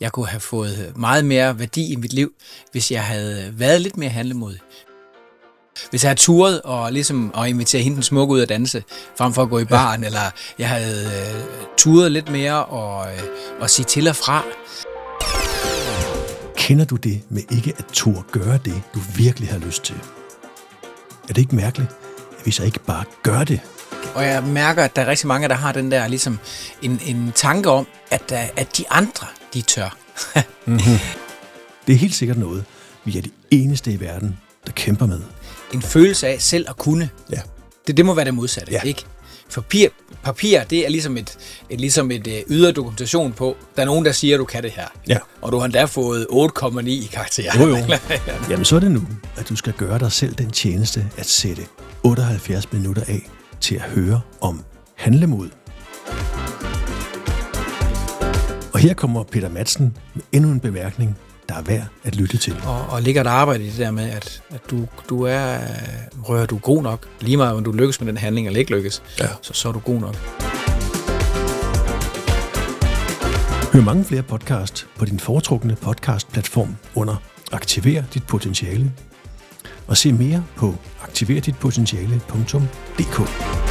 Jeg kunne have fået meget mere værdi i mit liv, hvis jeg havde været lidt mere handlemodig. Hvis jeg havde turet og, ligesom, og invitere hende den smukke ud at danse, frem for at gå i baren, ja. eller jeg havde øh, turet lidt mere og, øh, og sige til og fra. Kender du det med ikke at turde gøre det, du virkelig har lyst til? Er det ikke mærkeligt, at vi så ikke bare gør det? Og jeg mærker, at der er rigtig mange, der har den der ligesom en, en tanke om, at, der, at de andre, de tør. mm-hmm. Det er helt sikkert noget, vi er de eneste i verden, der kæmper med. En følelse af selv at kunne. Ja. Det, det må være det modsatte, Ja. ikke? Papir, papir, det er ligesom et, et, ligesom et øh, ydre dokumentation på, der er nogen, der siger, at du kan det her. Ja. Og du har endda fået 8,9 i karakter. Jo, jo. Jamen så er det nu, at du skal gøre dig selv den tjeneste at sætte 78 minutter af til at høre om handlemod. Og her kommer Peter Madsen med endnu en bemærkning, der er værd at lytte til. Og, og ligger der arbejde i det der med, at, at du, du er, rører du god nok, lige meget om du lykkes med den handling eller ikke lykkes, Ja. så, så er du god nok. Hør mange flere podcast på din foretrukne podcastplatform under Aktiver dit potentiale. Og se mere på aktiverditpotentiale.dk.